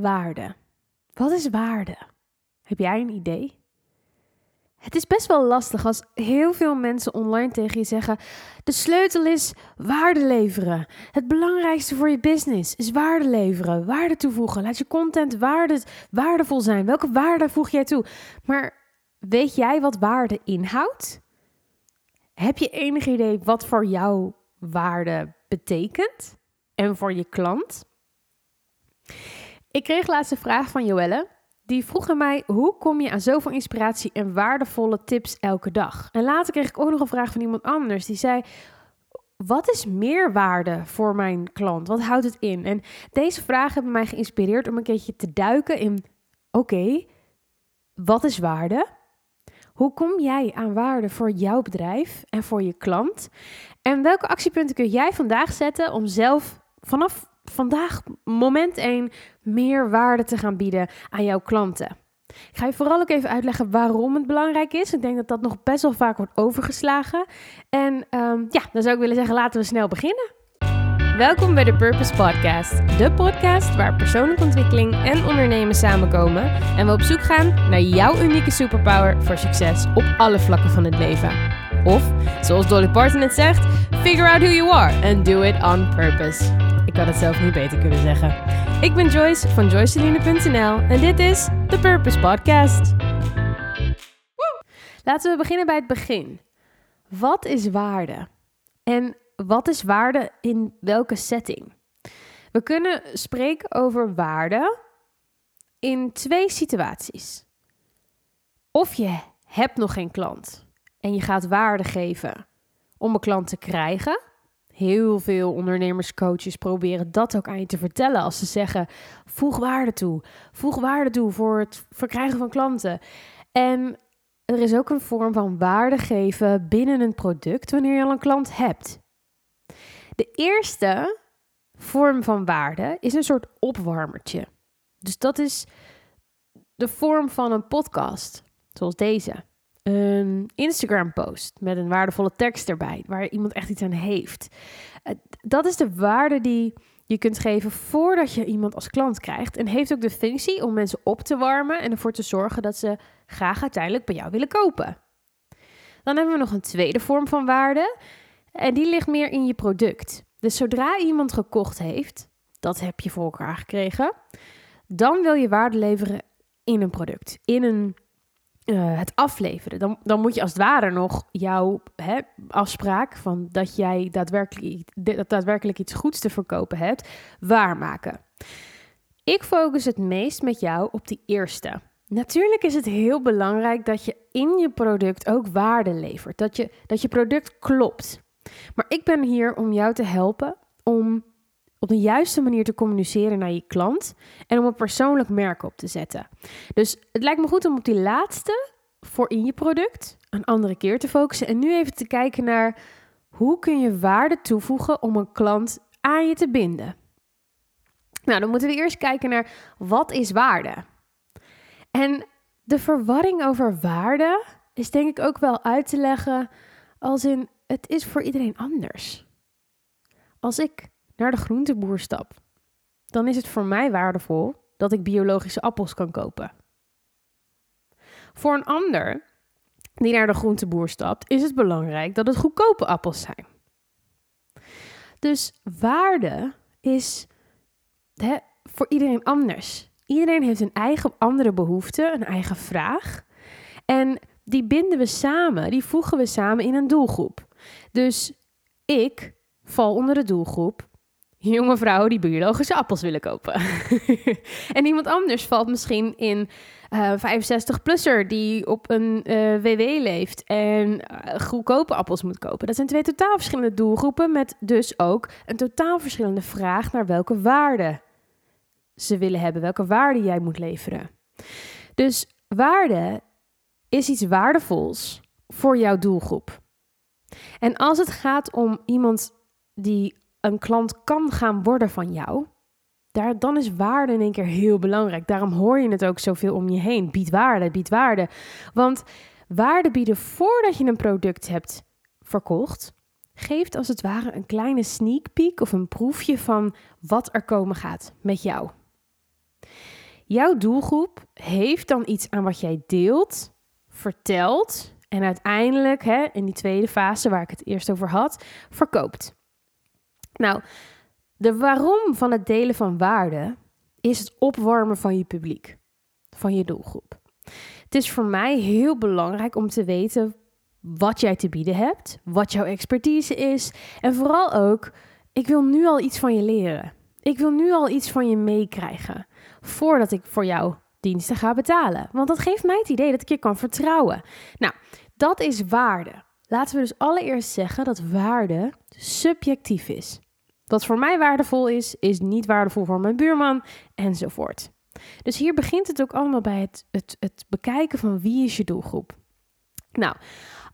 waarde? Wat is waarde? Heb jij een idee? Het is best wel lastig als heel veel mensen online tegen je zeggen: de sleutel is waarde leveren. Het belangrijkste voor je business is waarde leveren, waarde toevoegen. Laat je content waarde, waardevol zijn. Welke waarde voeg jij toe? Maar weet jij wat waarde inhoudt? Heb je enig idee wat voor jou waarde betekent en voor je klant? Ik kreeg laatst een vraag van Joelle. Die vroeg aan mij: hoe kom je aan zoveel inspiratie en waardevolle tips elke dag? En later kreeg ik ook nog een vraag van iemand anders die zei: wat is meerwaarde voor mijn klant? Wat houdt het in? En deze vragen hebben mij geïnspireerd om een keertje te duiken in: oké, wat is waarde? Hoe kom jij aan waarde voor jouw bedrijf en voor je klant? En welke actiepunten kun jij vandaag zetten om zelf vanaf vandaag, moment 1, meer waarde te gaan bieden aan jouw klanten? Ik ga je vooral ook even uitleggen waarom het belangrijk is. Ik denk dat dat nog best wel vaak wordt overgeslagen. En um, ja, dan zou ik willen zeggen, laten we snel beginnen. Welkom bij de Purpose Podcast. De podcast waar persoonlijke ontwikkeling en ondernemen samenkomen. En we op zoek gaan naar jouw unieke superpower voor succes op alle vlakken van het leven. Of, zoals Dolly Parton het zegt, figure out who you are and do it on purpose. Had het zelf niet beter kunnen zeggen. Ik ben Joyce van joyceline.nl en dit is de Purpose Podcast. Laten we beginnen bij het begin. Wat is waarde? En wat is waarde in welke setting? We kunnen spreken over waarde in twee situaties. Of je hebt nog geen klant en je gaat waarde geven om een klant te krijgen. Heel veel ondernemers, coaches proberen dat ook aan je te vertellen als ze zeggen: voeg waarde toe. Voeg waarde toe voor het verkrijgen van klanten. En er is ook een vorm van waarde geven binnen een product wanneer je al een klant hebt. De eerste vorm van waarde is een soort opwarmertje. Dus dat is de vorm van een podcast, zoals deze. Een Instagram-post met een waardevolle tekst erbij, waar iemand echt iets aan heeft. Eh, dat is de waarde die je kunt geven voordat je iemand als klant krijgt. En heeft ook de functie om mensen op te warmen en ervoor te zorgen dat ze graag uiteindelijk bij jou willen kopen. Dan hebben we nog een tweede vorm van waarde. En die ligt meer in je product. Dus zodra iemand gekocht heeft, dat heb je voor elkaar gekregen, dan wil je waarde leveren in een product, in een, uh, het afleveren. Dan, dan moet je als het ware nog jouw hè, afspraak van dat jij daadwerkelijk, dat daadwerkelijk iets goeds te verkopen hebt, waarmaken. Ik focus het meest met jou op die eerste. Natuurlijk is het heel belangrijk dat je in je product ook waarde levert. Dat je, dat je product klopt. Maar ik ben hier om jou te helpen om op de juiste manier te communiceren naar je klant en om een persoonlijk merk op te zetten. Dus het lijkt me goed om op die laatste voor in je product een andere keer te focussen en nu even te kijken naar hoe kun je waarde toevoegen om een klant aan je te binden. Nou, dan moeten we eerst kijken naar wat is waarde. En de verwarring over waarde is denk ik ook wel uit te leggen als in het is voor iedereen anders. Als ik naar de groenteboer stap, dan is het voor mij waardevol dat ik biologische appels kan kopen. Voor een ander die naar de groenteboer stapt, is het belangrijk dat het goedkope appels zijn. Dus waarde is hè, voor iedereen anders. Iedereen heeft een eigen andere behoefte, een eigen vraag. En die binden we samen, die voegen we samen in een doelgroep. Dus ik val onder de doelgroep jonge vrouwen die biologische appels willen kopen. en iemand anders valt misschien in uh, eh, 65-plusser die op een uh, eh, WW leeft en uh, goedkope appels moet kopen. Dat zijn twee totaal verschillende doelgroepen met dus ook een totaal verschillende vraag naar welke waarde ze willen hebben, welke waarde jij moet leveren. Dus waarde is iets waardevols voor jouw doelgroep. En als het gaat om iemand die een klant kan gaan worden van jou, daar, dan is waarde in één keer heel belangrijk. Daarom hoor je het ook zoveel om je heen. Bied waarde, bied waarde. Want waarde bieden voordat je een product hebt verkocht, geeft als het ware een kleine sneak peek of een proefje van wat er komen gaat met jou. Jouw doelgroep heeft dan iets aan wat jij deelt, vertelt en uiteindelijk, hè, in die tweede fase waar ik het eerst over had, verkoopt. Nou, de waarom van het delen van waarde is het opwarmen van je publiek, van je doelgroep. Het is voor mij heel belangrijk om te weten wat jij te bieden hebt, wat jouw expertise is en vooral ook, ik wil nu al iets van je leren. Ik wil nu al iets van je meekrijgen voordat ik voor jou diensten ga betalen. Want dat geeft mij het idee dat ik je kan vertrouwen. Nou, dat is waarde. Laten we dus allereerst zeggen dat waarde subjectief is. Wat voor mij waardevol is, is niet waardevol voor mijn buurman enzovoort. Dus hier begint het ook allemaal bij het, het, het bekijken van wie is je doelgroep. Nou,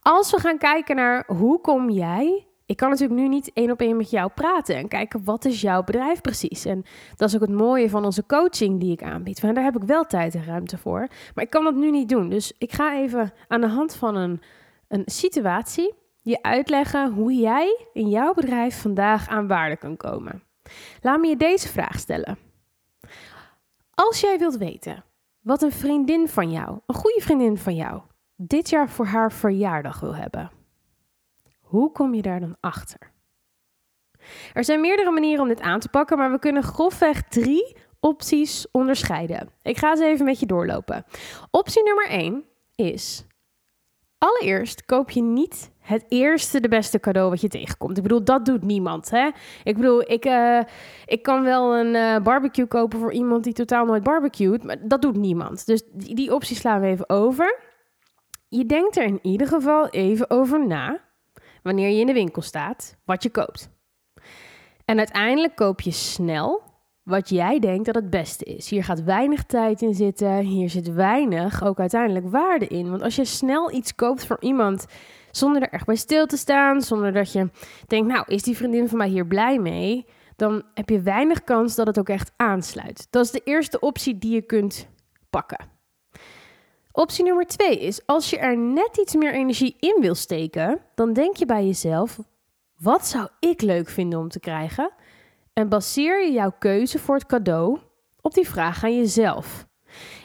als we gaan kijken naar hoe kom jij ik kan natuurlijk nu niet één op één met jou praten en kijken wat is jouw bedrijf precies. En dat is ook het mooie van onze coaching die ik aanbied. Want daar heb ik wel tijd en ruimte voor. Maar ik kan dat nu niet doen. Dus ik ga even aan de hand van een, een situatie je uitleggen hoe jij in jouw bedrijf vandaag aan waarde kan komen. Laat me je deze vraag stellen. Als jij wilt weten wat een vriendin van jou, een goede vriendin van jou, dit jaar voor haar verjaardag wil hebben hoe kom je daar dan achter? Er zijn meerdere manieren om dit aan te pakken, maar we kunnen grofweg drie opties onderscheiden. Ik ga ze even met je doorlopen. Optie nummer 1 is: allereerst koop je niet het eerste de beste cadeau wat je tegenkomt. Ik bedoel, dat doet niemand. Hè? Ik bedoel, ik, uh, ik kan wel een uh, barbecue kopen voor iemand die totaal nooit barbecued, maar dat doet niemand. Dus die, die optie slaan we even over. Je denkt er in ieder geval even over na wanneer je in de winkel staat, wat je koopt. En uiteindelijk koop je snel wat jij denkt dat het beste is. Hier gaat weinig tijd in zitten, hier zit weinig ook uiteindelijk waarde in. Want als je snel iets koopt voor iemand zonder er echt bij stil te staan, zonder dat je denkt, nou, is die vriendin van mij hier blij mee? Dan heb je weinig kans dat het ook echt aansluit. Dat is de eerste optie die je kunt pakken. Optie nummer twee is, als je er net iets meer energie in wil steken, dan denk je bij jezelf, wat zou ik leuk vinden om te krijgen? En baseer je jouw keuze voor het cadeau op die vraag aan jezelf.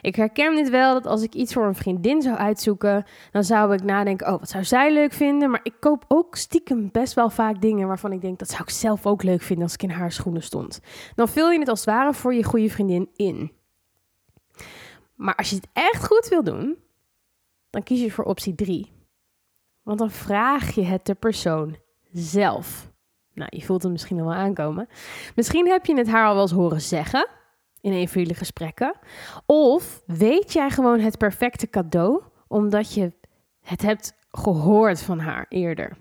Ik herken dit wel dat als ik iets voor een vriendin zou uitzoeken, dan zou ik nadenken: oh, wat zou zij leuk vinden? Maar ik koop ook stiekem best wel vaak dingen waarvan ik denk dat zou ik zelf ook leuk vinden als ik in haar schoenen stond. Dan vul je het als het ware voor je goede vriendin in. Maar als je het echt goed wil doen, dan kies je voor optie 3. Want dan vraag je het de persoon zelf. Nou, je voelt het misschien al wel aankomen. Misschien heb je het haar al wel eens horen zeggen in een van jullie gesprekken. Of weet jij gewoon het perfecte cadeau omdat je het hebt gehoord van haar eerder.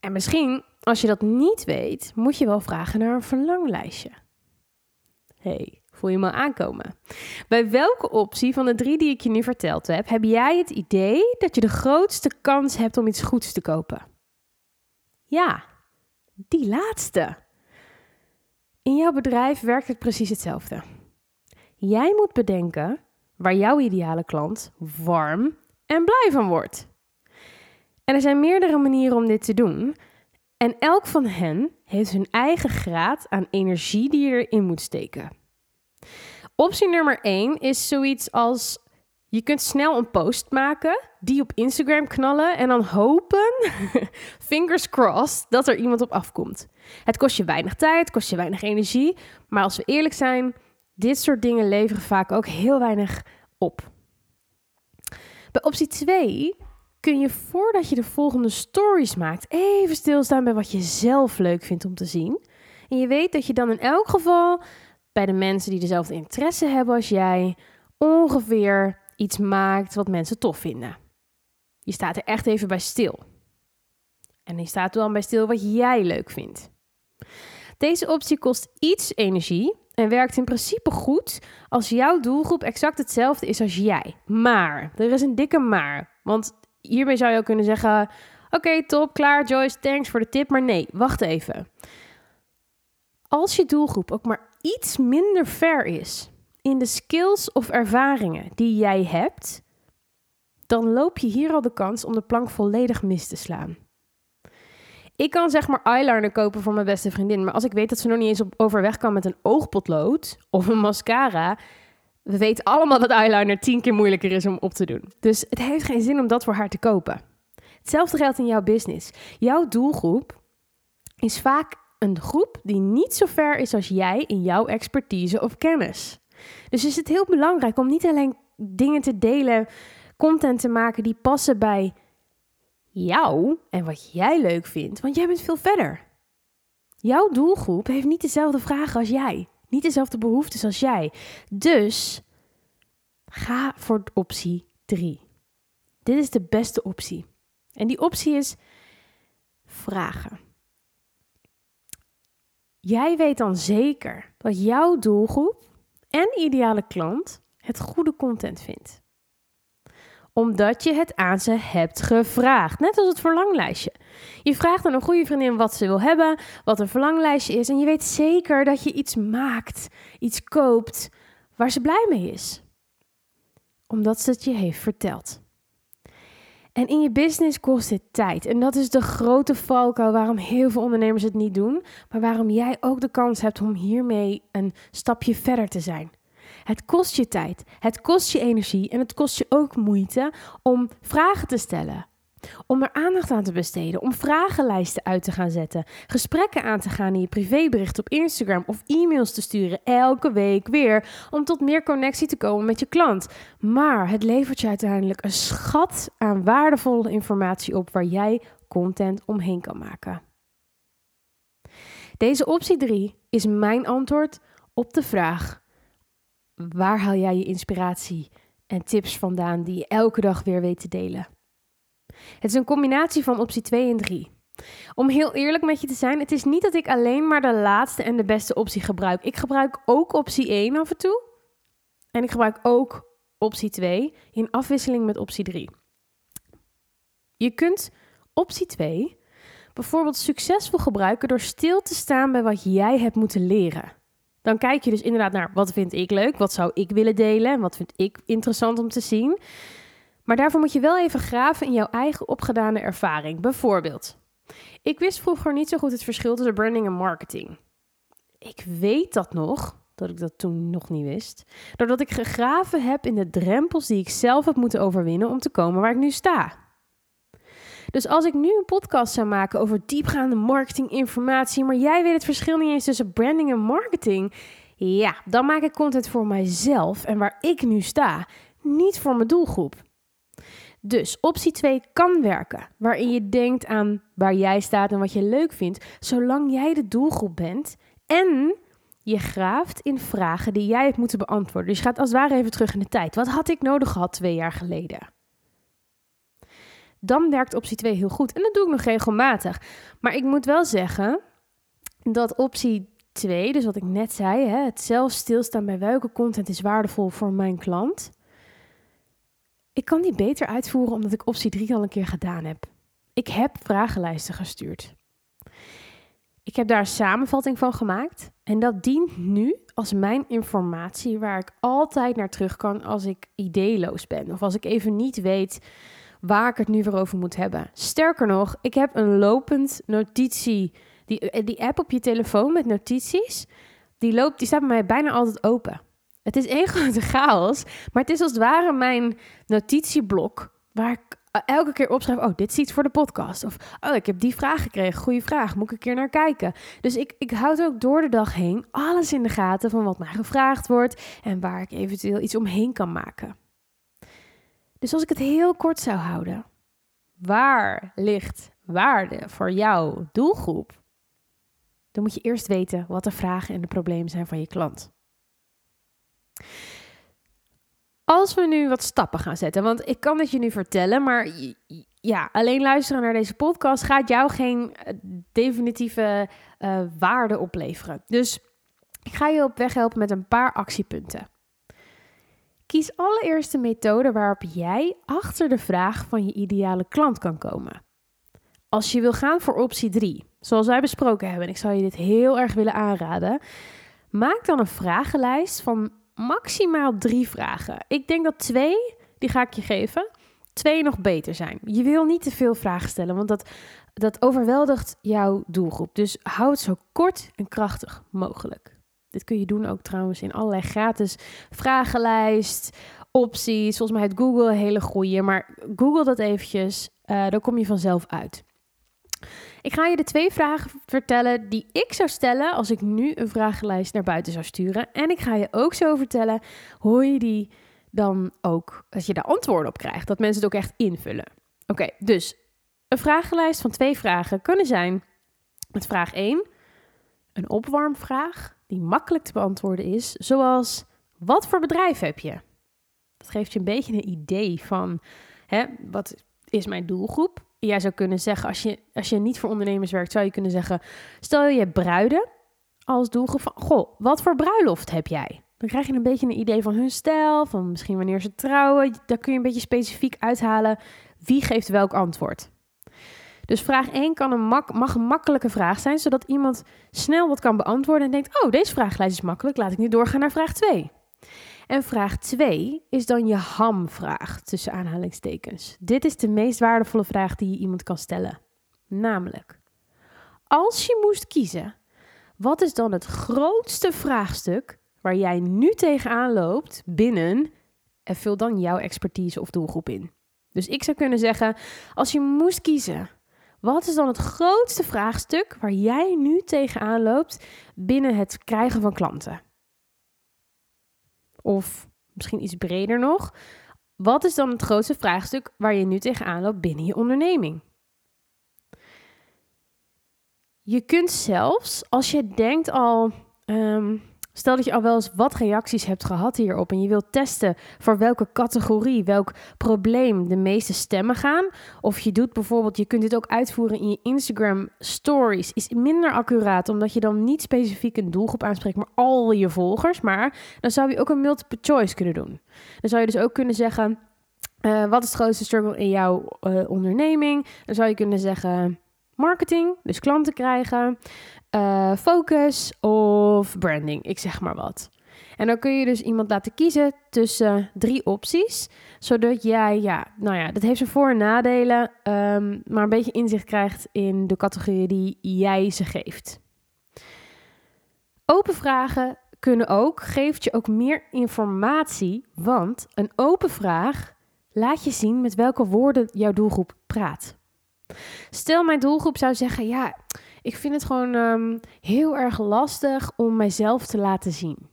En misschien, als je dat niet weet, moet je wel vragen naar een verlanglijstje. hey, Voel je me aankomen? Bij welke optie van de drie die ik je nu verteld heb, heb jij het idee dat je de grootste kans hebt om iets goeds te kopen? Ja, die laatste. In jouw bedrijf werkt het precies hetzelfde. Jij moet bedenken waar jouw ideale klant warm en blij van wordt. En er zijn meerdere manieren om dit te doen. En elk van hen heeft hun eigen graad aan energie die je erin moet steken. Optie nummer 1 is zoiets als je kunt snel een post maken, die op Instagram knallen en dan hopen, fingers crossed, dat er iemand op afkomt. Het kost je weinig tijd, kost je weinig energie, maar als we eerlijk zijn, dit soort dingen leveren vaak ook heel weinig op. Bij optie 2 kun je voordat je de volgende stories maakt even stilstaan bij wat je zelf leuk vindt om te zien. En je weet dat je dan in elk geval bij de mensen die dezelfde interesse hebben als jij ongeveer iets maakt wat mensen tof vinden. Je staat er echt even bij stil. En je staat er dan bij stil wat jij leuk vindt. Deze optie kost iets energie en werkt in principe goed als jouw doelgroep exact hetzelfde is als jij. Maar, er is een dikke maar. Want hiermee zou je ook kunnen zeggen: Oké, top, klaar, Joyce, thanks voor de tip. Maar nee, wacht even. Als je doelgroep ook maar iets minder ver is in de skills of ervaringen die jij hebt, dan loop je hier al de kans om de plank volledig mis te slaan. Ik kan zeg maar eyeliner kopen voor mijn beste vriendin. Maar als ik weet dat ze nog niet eens op overweg kan met een oogpotlood of een mascara. We weten allemaal dat eyeliner tien keer moeilijker is om op te doen. Dus het heeft geen zin om dat voor haar te kopen. Hetzelfde geldt in jouw business. Jouw doelgroep is vaak een groep die niet zo ver is als jij in jouw expertise of kennis. Dus is het heel belangrijk om niet alleen dingen te delen, content te maken die passen bij jou en wat jij leuk vindt, want jij bent veel verder. Jouw doelgroep heeft niet dezelfde vragen als jij, niet dezelfde behoeftes als jij. Dus ga voor optie 3. Dit is de beste optie. En die optie is vragen. Jij weet dan zeker dat jouw doelgroep en ideale klant het goede content vindt. Omdat je het aan ze hebt gevraagd. Net als het verlanglijstje. Je vraagt aan een goede vriendin wat ze wil hebben, wat een verlanglijstje is. En je weet zeker dat je iets maakt, iets koopt waar ze blij mee is. Omdat ze het je heeft verteld. En in je business kost dit tijd. En dat is de grote valkuil waarom heel veel ondernemers het niet doen. Maar waarom jij ook de kans hebt om hiermee een stapje verder te zijn. Het kost je tijd, het kost je energie en het kost je ook moeite om vragen te stellen. Om er aandacht aan te besteden, om vragenlijsten uit te gaan zetten, gesprekken aan te gaan in je privébericht op Instagram of e-mails te sturen elke week weer, om tot meer connectie te komen met je klant. Maar het levert je uiteindelijk een schat aan waardevolle informatie op waar jij content omheen kan maken. Deze optie 3 is mijn antwoord op de vraag: waar haal jij je inspiratie en tips vandaan die je elke dag weer weet te delen? Het is een combinatie van optie 2 en 3. Om heel eerlijk met je te zijn, het is niet dat ik alleen maar de laatste en de beste optie gebruik. Ik gebruik ook optie 1 af en toe. En ik gebruik ook optie 2 in afwisseling met optie 3. Je kunt optie 2 bijvoorbeeld succesvol gebruiken door stil te staan bij wat jij hebt moeten leren. Dan kijk je dus inderdaad naar wat vind ik leuk, wat zou ik willen delen en wat vind ik interessant om te zien. Maar daarvoor moet je wel even graven in jouw eigen opgedane ervaring. Bijvoorbeeld, ik wist vroeger niet zo goed het verschil tussen branding en marketing. Ik weet dat nog, dat ik dat toen nog niet wist, doordat ik gegraven heb in de drempels die ik zelf heb moeten overwinnen om te komen waar ik nu sta. Dus als ik nu een podcast zou maken over diepgaande marketinginformatie, maar jij weet het verschil niet eens tussen branding en marketing, ja, dan maak ik content voor mijzelf en waar ik nu sta, niet voor mijn doelgroep. Dus optie 2 kan werken, waarin je denkt aan waar jij staat en wat je leuk vindt, zolang jij de doelgroep bent en je graaft in vragen die jij hebt moeten beantwoorden. Dus je gaat als het ware even terug in de tijd. Wat had ik nodig gehad twee jaar geleden? Dan werkt optie 2 heel goed en dat doe ik nog regelmatig. Maar ik moet wel zeggen dat optie 2, dus wat ik net zei, hè, het zelf stilstaan bij welke content is waardevol voor mijn klant ik kan die beter uitvoeren omdat ik optie 3 al een keer gedaan heb. Ik heb vragenlijsten gestuurd. Ik heb daar een samenvatting van gemaakt en dat dient nu als mijn informatie waar ik altijd naar terug kan als ik ideeloos ben of als ik even niet weet waar ik het nu weer over moet hebben. Sterker nog, ik heb een lopend notitie, die, die app op je telefoon met notities, die, loopt, die staat bij mij bijna altijd open. Het is één grote chaos, maar het is als het ware mijn notitieblok waar ik elke keer opschrijf: Oh, dit is iets voor de podcast. Of Oh, ik heb die vraag gekregen. Goede vraag. Moet ik een keer naar kijken? Dus ik, ik houd ook door de dag heen alles in de gaten van wat mij gevraagd wordt en waar ik eventueel iets omheen kan maken. Dus als ik het heel kort zou houden, waar ligt waarde voor jouw doelgroep? Dan moet je eerst weten wat de vragen en de problemen zijn van je klant. Als we nu wat stappen gaan zetten, want ik kan het je nu vertellen, maar ja, alleen luisteren naar deze podcast gaat jou geen eh, definitieve uh, waarde opleveren. Dus ik ga je op weg helpen met een paar actiepunten. Kies allereerst de methode waarop jij achter de vraag van je ideale klant kan komen. Als je wil gaan voor optie 3, zoals wij besproken hebben, en ik zou je dit heel erg willen aanraden, maak dan een vragenlijst van maximaal drie vragen. Ik denk dat twee, die ga ik je geven, twee nog beter zijn. Je wil niet te veel vragen stellen, want dat dat overweldigt jouw doelgroep. Dus hou het zo kort en krachtig mogelijk. Dit kun je doen ook trouwens in allerlei gratis vragenlijst, opties. Volgens mij heeft Google een hele goede, maar Google dat eventjes. Uh, dan kom je vanzelf uit. Ik ga je de twee vragen vertellen die ik zou stellen als ik nu een vragenlijst naar buiten zou sturen. En ik ga je ook zo vertellen hoe je die dan ook, dat je daar antwoorden op krijgt. Dat mensen het ook echt invullen. Oké, dus een vragenlijst van twee vragen kunnen zijn met vraag 1 een opwarmvraag die makkelijk te beantwoorden is, zoals wat voor bedrijf heb je? Dat geeft je een beetje een idee van hè, wat is mijn doelgroep? Jij zou kunnen zeggen, als je, als je niet voor ondernemers werkt, zou je kunnen zeggen: stel je bruiden als doelgroep goh, wat voor bruiloft heb jij? Dan krijg je een beetje een idee van hun stijl, van misschien wanneer ze trouwen. Daar kun je een beetje specifiek uithalen wie geeft welk antwoord. Dus vraag 1 kan een mag een makkelijke vraag zijn, zodat iemand snel wat kan beantwoorden en denkt: Oh, deze vraaglijst is makkelijk, laat ik nu doorgaan naar vraag 2. En vraag 2 is dan je hamvraag tussen aanhalingstekens. Dit is de meest waardevolle vraag die je iemand kan stellen. Namelijk, als je moest kiezen, wat is dan het grootste vraagstuk waar jij nu tegenaan loopt binnen en vul dan jouw expertise of doelgroep in? Dus ik zou kunnen zeggen, als je moest kiezen, wat is dan het grootste vraagstuk waar jij nu tegenaan loopt binnen het krijgen van klanten? Of misschien iets breder nog, wat is dan het grootste vraagstuk waar je nu tegenaan loopt binnen je onderneming? Je kunt zelfs, als je denkt al, um, Stel dat je al wel eens wat reacties hebt gehad hierop en je wilt testen voor welke categorie, welk probleem de meeste stemmen gaan. Of je doet bijvoorbeeld, je kunt dit ook uitvoeren in je Instagram stories, is minder accuraat omdat je dan niet specifiek een doelgroep aanspreekt, maar al je volgers. Maar dan zou je ook een multiple choice kunnen doen. Dan zou je dus ook kunnen zeggen, uh, wat is het grootste struggle in jouw uh, onderneming? Dan zou je kunnen zeggen marketing, dus klanten krijgen, uh, focus of branding, ik zeg maar wat. En dan kun je dus iemand laten kiezen tussen drie opties, zodat jij, ja, nou ja, dat heeft zijn voor- en nadelen, um, maar een beetje inzicht krijgt in de categorieën die jij ze geeft. Open vragen kunnen ook, geeft je ook meer informatie, want een open vraag laat je zien met welke woorden jouw doelgroep praat. Stel, mijn doelgroep zou zeggen: Ja, ik vind het gewoon um, heel erg lastig om mijzelf te laten zien.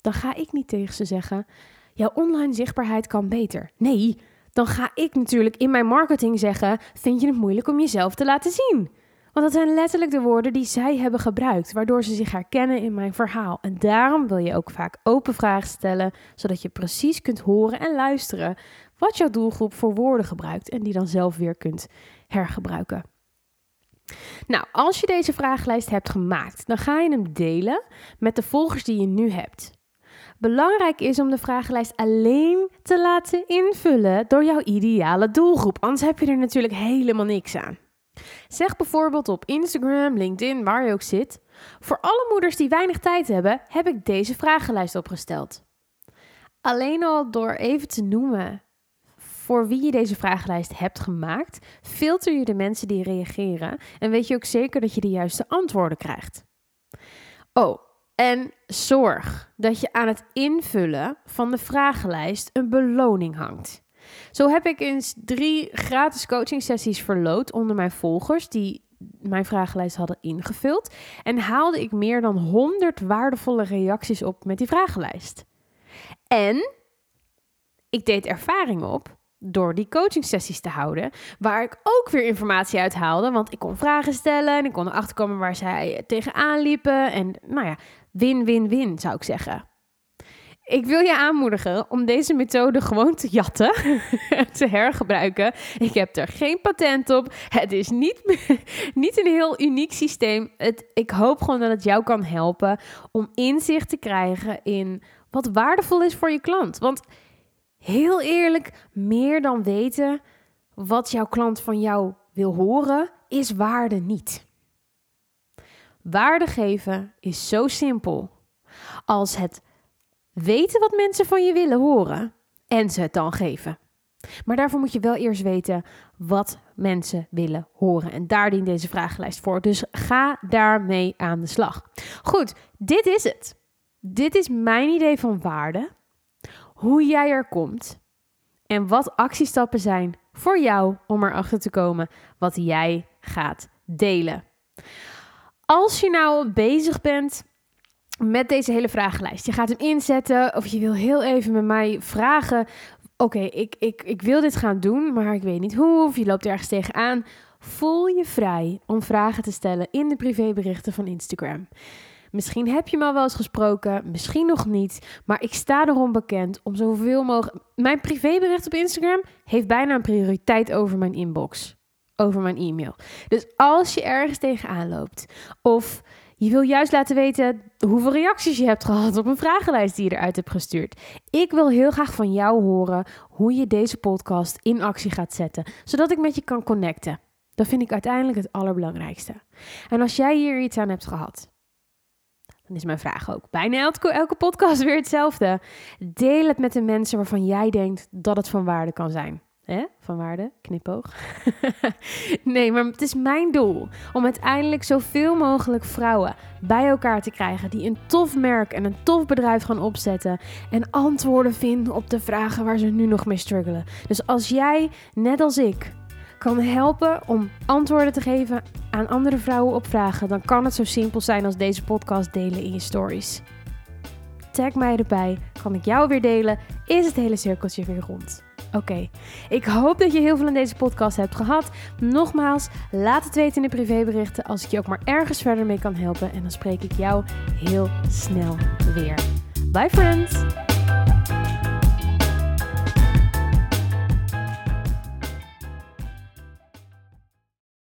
Dan ga ik niet tegen ze zeggen: Jouw online zichtbaarheid kan beter. Nee, dan ga ik natuurlijk in mijn marketing zeggen: Vind je het moeilijk om jezelf te laten zien? Want dat zijn letterlijk de woorden die zij hebben gebruikt, waardoor ze zich herkennen in mijn verhaal. En daarom wil je ook vaak open vragen stellen, zodat je precies kunt horen en luisteren wat jouw doelgroep voor woorden gebruikt en die dan zelf weer kunt hergebruiken. Nou, als je deze vragenlijst hebt gemaakt, dan ga je hem delen met de volgers die je nu hebt. Belangrijk is om de vragenlijst alleen te laten invullen door jouw ideale doelgroep, anders heb je er natuurlijk helemaal niks aan. Zeg bijvoorbeeld op Instagram, LinkedIn, waar je ook zit: Voor alle moeders die weinig tijd hebben, heb ik deze vragenlijst opgesteld. Alleen al door even te noemen voor wie je deze vragenlijst hebt gemaakt, filter je de mensen die reageren en weet je ook zeker dat je de juiste antwoorden krijgt. Oh, en zorg dat je aan het invullen van de vragenlijst een beloning hangt. Zo heb ik eens drie gratis coaching sessies verloot onder mijn volgers die mijn vragenlijst hadden ingevuld en haalde ik meer dan 100 waardevolle reacties op met die vragenlijst. En ik deed ervaring op door die coaching sessies te houden, waar ik ook weer informatie uit haalde, want ik kon vragen stellen en ik kon erachter komen waar zij tegenaan liepen en nou ja, win-win-win zou ik zeggen. Ik wil je aanmoedigen om deze methode gewoon te jatten, te hergebruiken. Ik heb er geen patent op. Het is niet, niet een heel uniek systeem. Het, ik hoop gewoon dat het jou kan helpen om inzicht te krijgen in wat waardevol is voor je klant. Want heel eerlijk, meer dan weten wat jouw klant van jou wil horen, is waarde niet. Waarde geven is zo simpel als het weten wat mensen van je willen horen en ze het dan geven. Maar daarvoor moet je wel eerst weten wat mensen willen horen. En daar dient deze vragenlijst voor. Dus ga daarmee aan de slag. Goed, dit is het. Dit is mijn idee van waarde. Hoe jij er komt. En wat actiestappen zijn voor jou om erachter te komen wat jij gaat delen. Als je nou bezig bent met deze hele vragenlijst, je gaat hem inzetten of je wil heel even met mij vragen oké, ik, ik, ik wil dit gaan doen, maar ik weet niet hoe, of je loopt ergens tegenaan. Voel je vrij om vragen te stellen in de privéberichten van Instagram. Misschien heb je me al wel eens gesproken, misschien nog niet, maar ik sta erom bekend om zoveel mogelijk. Mijn privébericht op Instagram heeft bijna een prioriteit over mijn inbox, over mijn e-mail. Dus als je ergens tegenaan loopt of je wil juist laten weten hoeveel reacties je hebt gehad op een vragenlijst die je eruit hebt gestuurd. Ik wil heel graag van jou horen hoe je deze podcast in actie gaat zetten, zodat ik met je kan connecten. Dat vind ik uiteindelijk het allerbelangrijkste. En als jij hier iets aan hebt gehad, dan is mijn vraag ook bijna elke, elke podcast weer hetzelfde. Deel het met de mensen waarvan jij denkt dat het van waarde kan zijn. Hè? Van waarde, knipoog. nee, maar het is mijn doel om uiteindelijk zoveel mogelijk vrouwen bij elkaar te krijgen die een tof merk en een tof bedrijf gaan opzetten en antwoorden vinden op de vragen waar ze nu nog mee struggelen. Dus als jij, net als ik, kan helpen om antwoorden te geven aan andere vrouwen op vragen, dan kan het zo simpel zijn als deze podcast delen in je stories. Tag mij erbij, kan ik jou weer delen, is het hele cirkeltje weer rond. Oké, ik hoop dat je heel veel in deze podcast hebt gehad. Nogmaals, laat het weten in de privéberichten als ik je ook maar ergens verder mee kan helpen. En dan spreek ik jou heel snel weer. Bye friends!